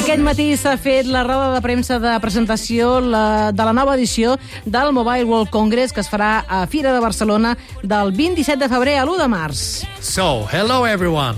Aquest matí s'ha fet la roda de premsa de presentació la, de la nova edició del Mobile World Congress que es farà a Fira de Barcelona del 27 de febrer a l'1 de març. So, hello everyone,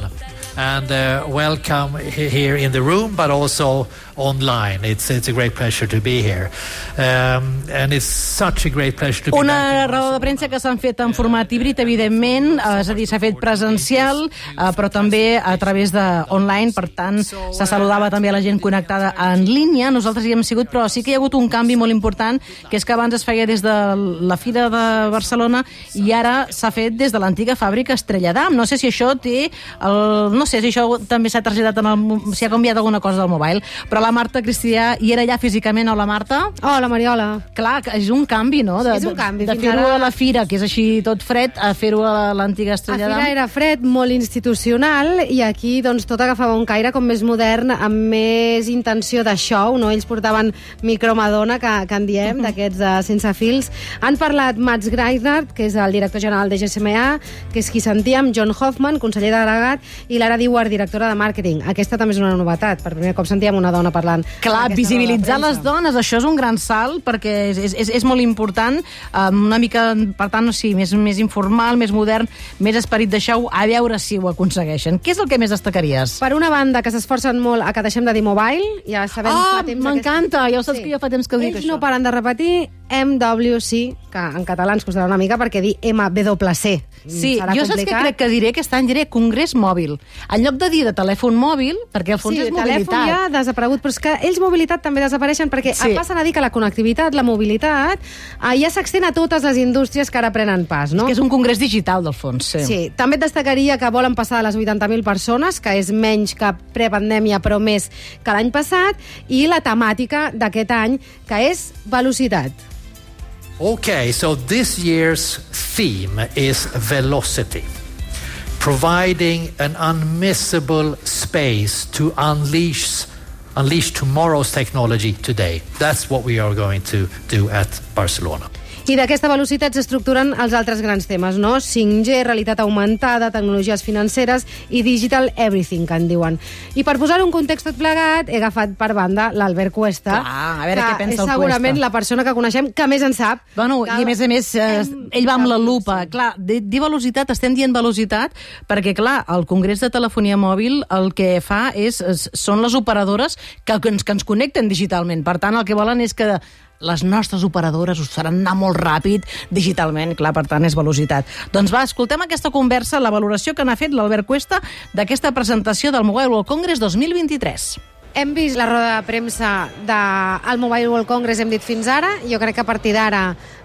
and uh, welcome he- here in the room, but also online. It's it's a great pleasure to be here, um, and it's such a great pleasure to be Una roda de premsa que s'han fet en format híbrid, evidentment, eh, és a dir, s'ha fet presencial, eh, però també a través de online, per tant, se saludava també a la gent connectada en línia. Nosaltres hi hem sigut, però sí que hi ha hagut un canvi molt important, que és que abans es feia des de la Fira de Barcelona i ara s'ha fet des de l'antiga fàbrica Estrella d'Am. No sé si això té... El, no sé si això també s'ha traslladat en el... si ha canviat alguna cosa del mobile, però la Marta Cristià hi era allà físicament. Hola, Marta. Hola, Mariola. Clar, és un canvi, no? De, És un canvi. De, de fer-ho ara- a la fira, que és així tot fred, a fer-ho a l'antiga A Estrella Fira d'Am. era fred, molt institucional, i aquí doncs, tot agafava un caire com més modern, amb més intenció de show, no? Ells portaven micromadona, que, que en diem, d'aquests de sense fils. Han parlat Mats Greisnert, que és el director general de GSMA, que és qui sentíem, John Hoffman, conseller delegat, i Lara Dewar, directora de màrqueting. Aquesta també és una novetat. Per primer cop sentíem una dona parlant. Clar, visibilitzar les dones, això és un gran salt, perquè és, és, és, és molt important, um, una mica, per tant, sí, més, més informal, més modern, més esperit de show, a veure si ho aconsegueixen. Què és el que més destacaries? Per una banda, que s'esforcen molt a que deixem de dir mobile, ja sabem Ah, fa temps m'encanta, ja ho saps que jo fa temps que ho dic, Ells això. no paren de repetir MWC, que en català ens costarà una mica perquè dir MWC Sí, serà jo saps què complicat. crec que diré? Aquest any diré congrés mòbil. En lloc de dir de telèfon mòbil, perquè al fons Sí, és mobilitat. telèfon ja ha desaparegut, però és que ells mobilitat també desapareixen perquè Sí. sí. passen a dir que la connectivitat, la mobilitat, eh, ja s'extén a totes les indústries que ara prenen pas, no? És que és un congrés digital, del fons, sí. Sí, també et destacaria que volen passar a les 80.000 persones, que és menys que prepandèmia, però més que l'any passat, i la temàtica d'aquest any, que és velocitat. Okay, so this year's theme is velocity, providing an unmissable space to unleash unleash tomorrow's technology today. That's what we are going to do at Barcelona. I d'aquesta velocitat s'estructuren els altres grans temes, no? 5G, realitat augmentada, tecnologies financeres i digital everything, que en diuen. I per posar un context tot plegat, he agafat per banda l'Albert Cuesta, Clar, a veure que què pensa és segurament Cuesta. la persona que coneixem que més en sap. Bueno, i a més a més, eh, ell va amb la lupa. Clar, dir dir velocitat, estem dient velocitat, perquè, clar, el Congrés de Telefonia Mòbil el que fa és, és són les operadores que, que, ens, que ens connecten digitalment. Per tant, el que volen és que les nostres operadores us faran anar molt ràpid digitalment, clar, per tant, és velocitat. Doncs va, escoltem aquesta conversa, la valoració que n'ha fet l'Albert Cuesta d'aquesta presentació del Mobile World Congress 2023. Hem vist la roda de premsa del Mobile World Congress, hem dit fins ara. Jo crec que a partir d'ara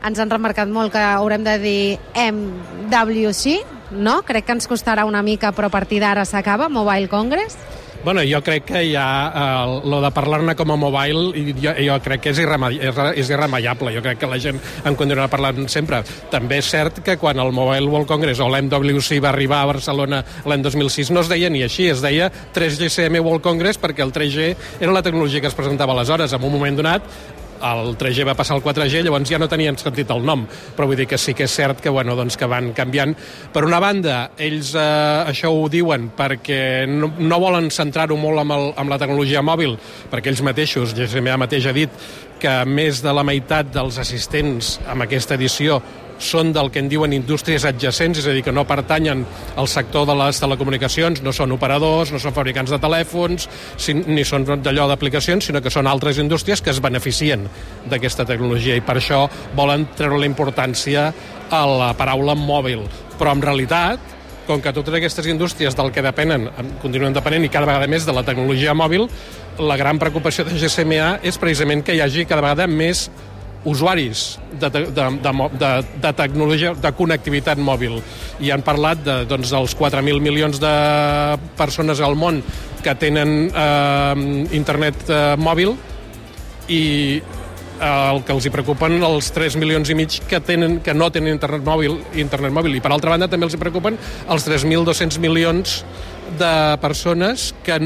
ens han remarcat molt que haurem de dir MWC, no? Crec que ens costarà una mica, però a partir d'ara s'acaba, Mobile Congress. Bueno, jo crec que ja eh, lo de parlar-ne com a mobile jo, jo crec que és, és, és irremeiable. Jo crec que la gent en continuarà parlant sempre. També és cert que quan el Mobile World Congress o l'MWC va arribar a Barcelona l'any 2006 no es deia ni així, es deia 3GCM World Congress perquè el 3G era la tecnologia que es presentava aleshores. En un moment donat el 3G va passar al 4G, llavors ja no tenien sentit el nom, però vull dir que sí que és cert que, bueno, doncs que van canviant. Per una banda, ells eh, això ho diuen perquè no, no volen centrar-ho molt amb, el, amb la tecnologia mòbil, perquè ells mateixos, GSMA mateix ha dit que més de la meitat dels assistents amb aquesta edició són del que en diuen indústries adjacents, és a dir, que no pertanyen al sector de les telecomunicacions, no són operadors, no són fabricants de telèfons, ni són d'allò d'aplicacions, sinó que són altres indústries que es beneficien d'aquesta tecnologia i per això volen treure la importància a la paraula mòbil. Però en realitat, com que totes aquestes indústries del que depenen en- continuen depenent i cada vegada més de la tecnologia mòbil, la gran preocupació de GSMA és precisament que hi hagi cada vegada més usuaris de, de, de, de, de tecnologia, de connectivitat mòbil. I han parlat de, doncs, dels 4.000 milions de persones al món que tenen eh, internet eh, mòbil i el que els hi preocupen els 3 milions i mig que, tenen, que no tenen internet mòbil, internet mòbil. I per altra banda també els hi preocupen els 3.200 milions de persones que,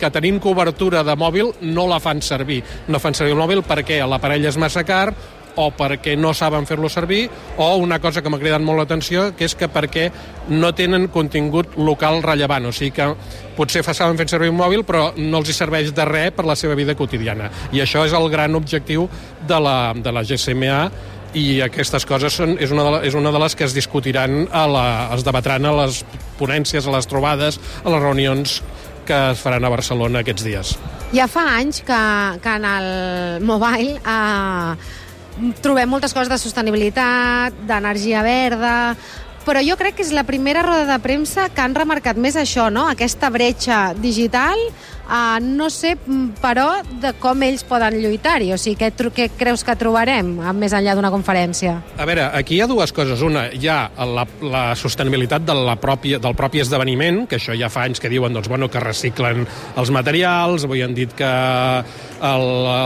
que tenint cobertura de mòbil no la fan servir. No fan servir el mòbil perquè l'aparell és massa car o perquè no saben fer-lo servir, o una cosa que m'ha cridat molt l'atenció, que és que perquè no tenen contingut local rellevant, o sigui que potser saben fer servir un mòbil, però no els hi serveix de res per la seva vida quotidiana. I això és el gran objectiu de la, de la GSMA, i aquestes coses són, és, una de, és una de les que es discutiran, a la, es debatran a les ponències, a les trobades, a les reunions que es faran a Barcelona aquests dies. Ja fa anys que, que en el mobile eh, trobem moltes coses de sostenibilitat, d'energia verda, però jo crec que és la primera roda de premsa que han remarcat més això, no? aquesta bretxa digital Uh, no sé, però, de com ells poden lluitar-hi. O sigui, què, què creus que trobarem més enllà d'una conferència? A veure, aquí hi ha dues coses. Una, hi ha la, la sostenibilitat de la pròpia, del propi esdeveniment, que això ja fa anys que diuen doncs, bueno, que reciclen els materials, avui han dit que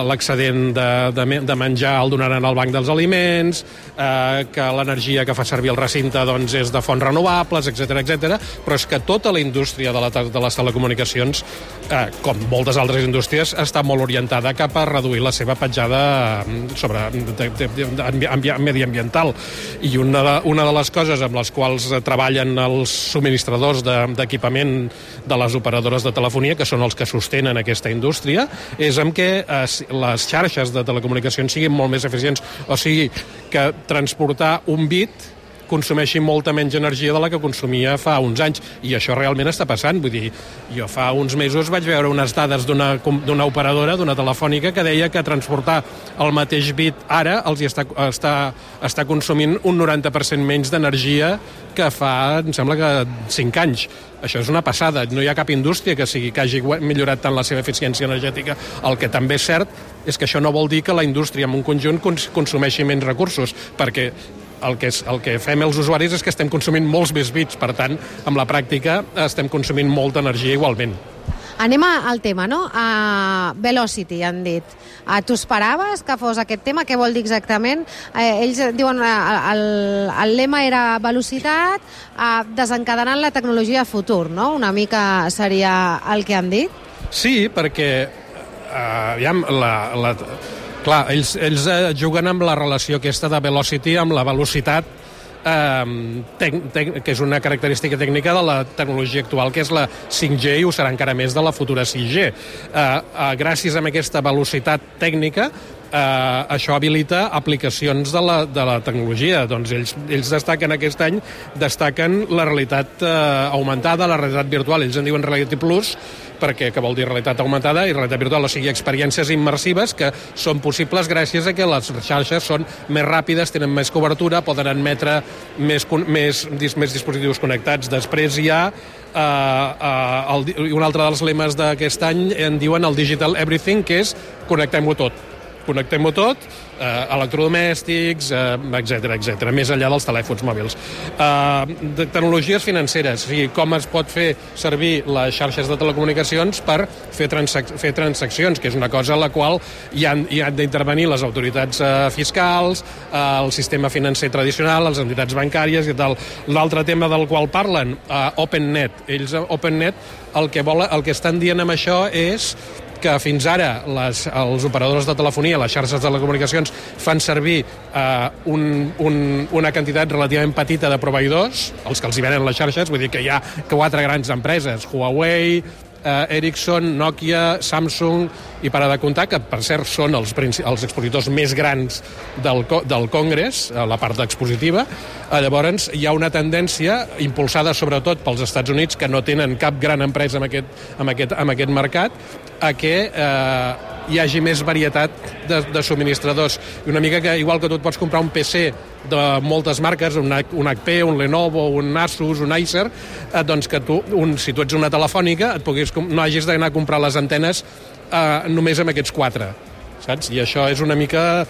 l'excedent de, de, de menjar el donaran al banc dels aliments, eh, que l'energia que fa servir el recinte doncs, és de fonts renovables, etc etc. però és que tota la indústria de, la, de les telecomunicacions eh, com moltes altres indústries, està molt orientada cap a reduir la seva petjada mm, sobre de, de, de, mediambiental. I una de, una de les coses amb les quals treballen els subministradors d'equipament de, de les operadores de telefonia, que són els que sostenen aquesta indústria, és amb que eh, les xarxes de telecomunicacions siguin molt més eficients. O sigui, que transportar un bit consumeixi molta menys energia de la que consumia fa uns anys, i això realment està passant. Vull dir, jo fa uns mesos vaig veure unes dades d'una operadora, d'una telefònica, que deia que transportar el mateix bit ara els hi està, està, està consumint un 90% menys d'energia que fa, em sembla que 5 anys. Això és una passada. No hi ha cap indústria que sigui que hagi millorat tant la seva eficiència energètica. El que també és cert és que això no vol dir que la indústria en un conjunt consumeixi menys recursos, perquè el que, és, el que fem els usuaris és que estem consumint molts més bits, per tant, amb la pràctica estem consumint molta energia igualment. Anem al tema, no? Uh, velocity, han dit. Uh, tu esperaves que fos aquest tema? Què vol dir exactament? Uh, ells diuen uh, el, el lema era velocitat, uh, desencadenant la tecnologia futur, no? Una mica seria el que han dit? Sí, perquè uh, aviam, la, la, Clar, ells, ells eh, juguen amb la relació aquesta de velocity, amb la velocitat eh, que és una característica tècnica de la tecnologia actual, que és la 5G i ho serà encara més de la futura 6G. Eh, eh, gràcies a aquesta velocitat tècnica, eh, això habilita aplicacions de la, de la tecnologia. Doncs ells, ells destaquen aquest any, destaquen la realitat eh, augmentada, la realitat virtual. Ells en diuen Reality Plus, perquè que vol dir realitat augmentada i realitat virtual, o sigui, experiències immersives que són possibles gràcies a que les xarxes són més ràpides, tenen més cobertura, poden admetre més, més, més dispositius connectats. Després hi ha uh, uh, el, un altre dels lemes d'aquest any en diuen el Digital Everything, que és connectem-ho tot connectem-ho tot, eh, electrodomèstics, eh, etc etc, més enllà dels telèfons mòbils. Eh, de tecnologies financeres, o sigui, com es pot fer servir les xarxes de telecomunicacions per fer, transac fer transaccions, que és una cosa a la qual hi han, hi han d'intervenir les autoritats eh, fiscals, eh, el sistema financer tradicional, les entitats bancàries i tal. L'altre tema del qual parlen, eh, OpenNet. Ells, OpenNet, el que, vol, el que estan dient amb això és que fins ara les, els operadors de telefonia, les xarxes de telecomunicacions, fan servir eh, un, un, una quantitat relativament petita de proveïdors, els que els hi venen les xarxes, vull dir que hi ha quatre grans empreses, Huawei, eh, Ericsson, Nokia, Samsung i per a de comptar, que per cert són els, els expositors més grans del, del Congrés, a la part expositiva, eh, llavors hi ha una tendència impulsada sobretot pels Estats Units, que no tenen cap gran empresa en aquest, en aquest, en aquest mercat, a que eh, hi hagi més varietat de, de subministradors. I una mica que, igual que tu et pots comprar un PC de moltes marques, un, un HP, un Lenovo, un Asus, un Acer, eh, doncs que tu, un, si tu ets una telefònica, et puguis, no hagis d'anar a comprar les antenes eh, només amb aquests quatre saps? I això és una mica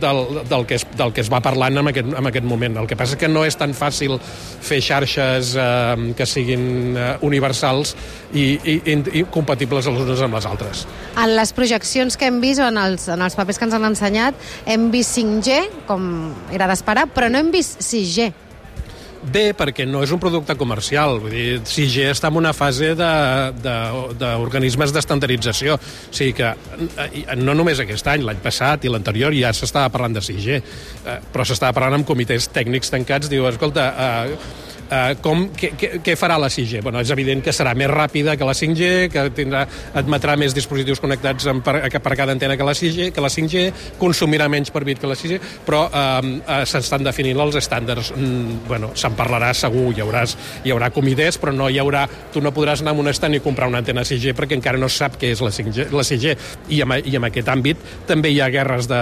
del, del, que, es, del que es va parlant en aquest, en aquest moment. El que passa és que no és tan fàcil fer xarxes eh, que siguin eh, universals i, i, i compatibles les unes amb les altres. En les projeccions que hem vist, o en els, en els papers que ens han ensenyat, hem vist 5G, com era d'esperar, però no hem vist 6G. Bé, perquè no és un producte comercial. Vull dir, 6G està en una fase d'organismes de, de, d'estandardització. O sigui que eh, no només aquest any, l'any passat i l'anterior ja s'estava parlant de 6G, eh, però s'estava parlant amb comitès tècnics tancats. Diu, escolta, eh, Uh, com, què, què, farà la 6G? Bueno, és evident que serà més ràpida que la 5G, que tindrà, admetrà més dispositius connectats en, per, per cada antena que la 6G, que la 5G consumirà menys per bit que la 6G, però uh, uh, s'estan definint els estàndards. Mm, bueno, se'n parlarà segur, hi haurà, hi haurà comitès, però no hi haurà... Tu no podràs anar a un estant i comprar una antena 6G perquè encara no sap què és la 5G. La 6G. I, en, I en aquest àmbit també hi ha guerres de,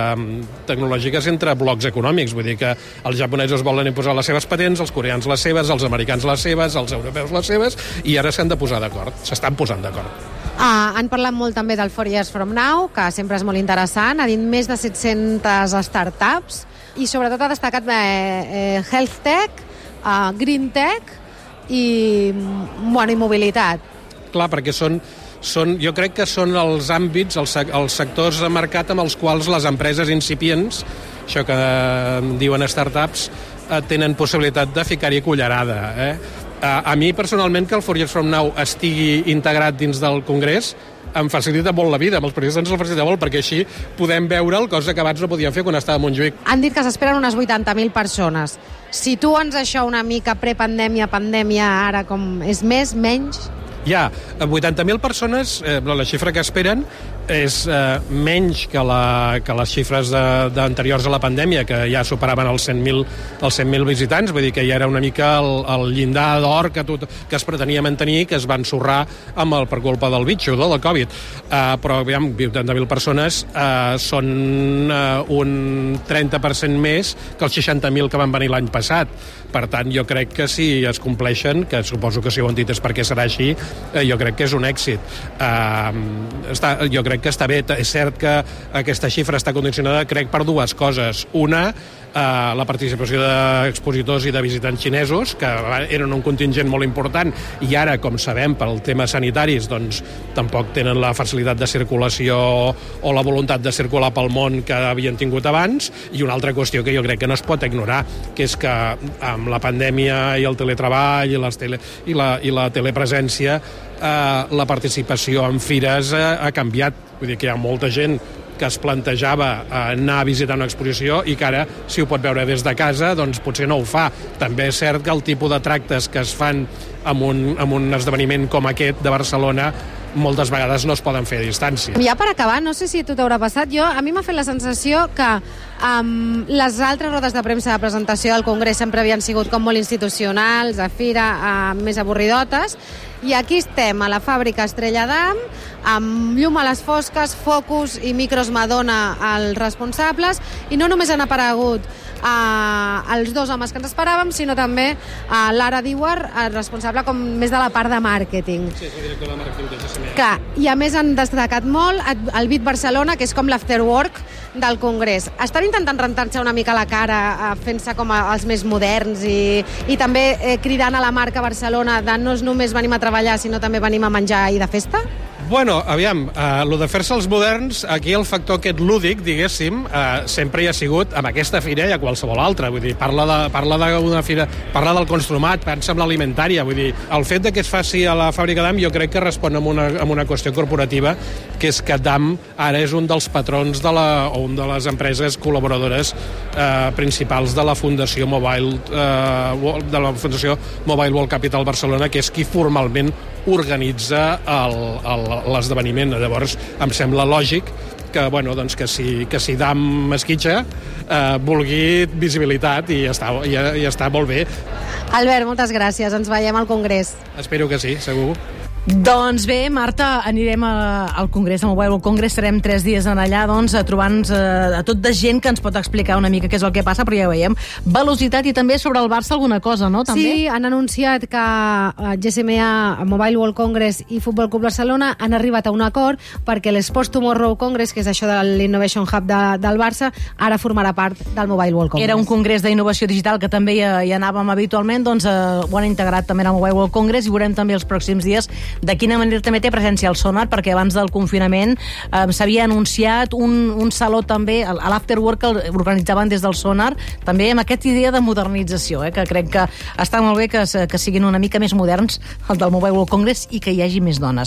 tecnològiques entre blocs econòmics. Vull dir que els japonesos volen imposar les seves patents, els coreans les seves, els americans les seves, els europeus les seves, i ara s'han de posar d'acord, s'estan posant d'acord. Ah, han parlat molt també del Four Years From Now, que sempre és molt interessant, ha dit més de 700 startups, i sobretot ha destacat eh, eh, Health Tech, eh, Green Tech i, bueno, i mobilitat. Clar, perquè són, són, jo crec que són els àmbits, els, els sectors de mercat amb els quals les empreses incipients, això que diuen startups, Eh, tenen possibilitat de ficar-hi cullerada. Eh? A, a mi, personalment, que el Four Years From Now estigui integrat dins del Congrés em facilita molt la vida, amb els periodistes ens el facilita molt, perquè així podem veure el cosa que abans no podíem fer quan estava a Montjuïc. Han dit que s'esperen unes 80.000 persones. Situa'ns això una mica prepandèmia, pandèmia, ara com és més, menys? Hi ha 80.000 persones, eh, la xifra que esperen és eh, menys que, la, que les xifres d'anteriors a la pandèmia, que ja superaven els 100.000 els 100 visitants, vull dir que ja era una mica el, el llindar d'or que, tot, que es pretenia mantenir, que es va ensorrar amb el, per culpa del bitxo, de la Covid. Uh, però, aviam, 80.000 persones uh, són uh, un 30% més que els 60.000 que van venir l'any passat. Per tant, jo crec que si es compleixen, que suposo que si ho han dit és perquè serà així, eh, jo crec que és un èxit. Uh, està, jo crec que està bé. És cert que aquesta xifra està condicionada, crec, per dues coses. Una, eh, la participació d'expositors i de visitants xinesos, que eren un contingent molt important, i ara, com sabem, pel tema sanitaris, doncs tampoc tenen la facilitat de circulació o la voluntat de circular pel món que havien tingut abans, i una altra qüestió que jo crec que no es pot ignorar, que és que amb la pandèmia i el teletreball i, les tele, i, la, i la telepresència eh, la participació en fires eh, ha canviat. Vull dir que hi ha molta gent que es plantejava eh, anar a visitar una exposició i que ara, si ho pot veure des de casa, doncs potser no ho fa. També és cert que el tipus de tractes que es fan en un, en un esdeveniment com aquest de Barcelona moltes vegades no es poden fer a distància. Ja per acabar, no sé si a tu t'haurà passat, jo, a mi m'ha fet la sensació que um, les altres rodes de premsa de presentació del Congrés sempre havien sigut com molt institucionals, a fira, uh, més avorridotes, i aquí estem, a la fàbrica Estrella d'Am, amb llum a les fosques, focus i micros Madonna als responsables, i no només han aparegut eh, els dos homes que ens esperàvem, sinó també eh, Lara Diwar, responsable com més de la part de màrqueting. Sí, és el director de màrqueting de GSM. Clar, i a més han destacat molt el Bit Barcelona, que és com l'afterwork del Congrés. Estan intentant rentar-se una mica la cara, eh, fent-se com a, els més moderns i, i també eh, cridant a la marca Barcelona de no només venim a treballar, sinó també venim a menjar i de festa? Bueno, aviam, uh, lo de fer-se els moderns, aquí el factor aquest lúdic, diguéssim, uh, sempre hi ha sigut amb aquesta fira i a qualsevol altra. Vull dir, parla de, parla d'una fira, parla del construmat, pensa en l'alimentària. Vull dir, el fet de que es faci a la fàbrica d'AM jo crec que respon amb una, amb una qüestió corporativa, que és que DAM ara és un dels patrons de la, o un de les empreses col·laboradores uh, principals de la Fundació Mobile, uh, de la Fundació Mobile World Capital Barcelona, que és qui formalment organitza l'esdeveniment. Llavors, em sembla lògic que, bueno, doncs que si, que si DAM esquitxa eh, vulgui visibilitat i està, ja, ja està molt bé. Albert, moltes gràcies. Ens veiem al Congrés. Espero que sí, segur. Doncs bé, Marta, anirem a, al Congrés, al Mobile World Congress, estarem tres dies en allà, doncs, trobant-nos a, a tot de gent que ens pot explicar una mica què és el que passa, però ja veiem. Velocitat i també sobre el Barça alguna cosa, no? També? Sí, han anunciat que eh, GSMA, Mobile World Congress i Futbol Club Barcelona han arribat a un acord perquè l'Sports Tomorrow Congress, que és això de l'Innovation Hub de, del Barça, ara formarà part del Mobile World Congress. Era un congrés d'innovació digital que també hi, hi anàvem habitualment, doncs eh, ho han integrat també al Mobile World Congress i veurem també els pròxims dies de quina manera també té presència el Sonar, perquè abans del confinament eh, s'havia anunciat un, un saló també, a l'Afterwork que organitzaven des del Sonar, també amb aquesta idea de modernització, eh, que crec que està molt bé que, que siguin una mica més moderns el del Mobile World Congress i que hi hagi més dones.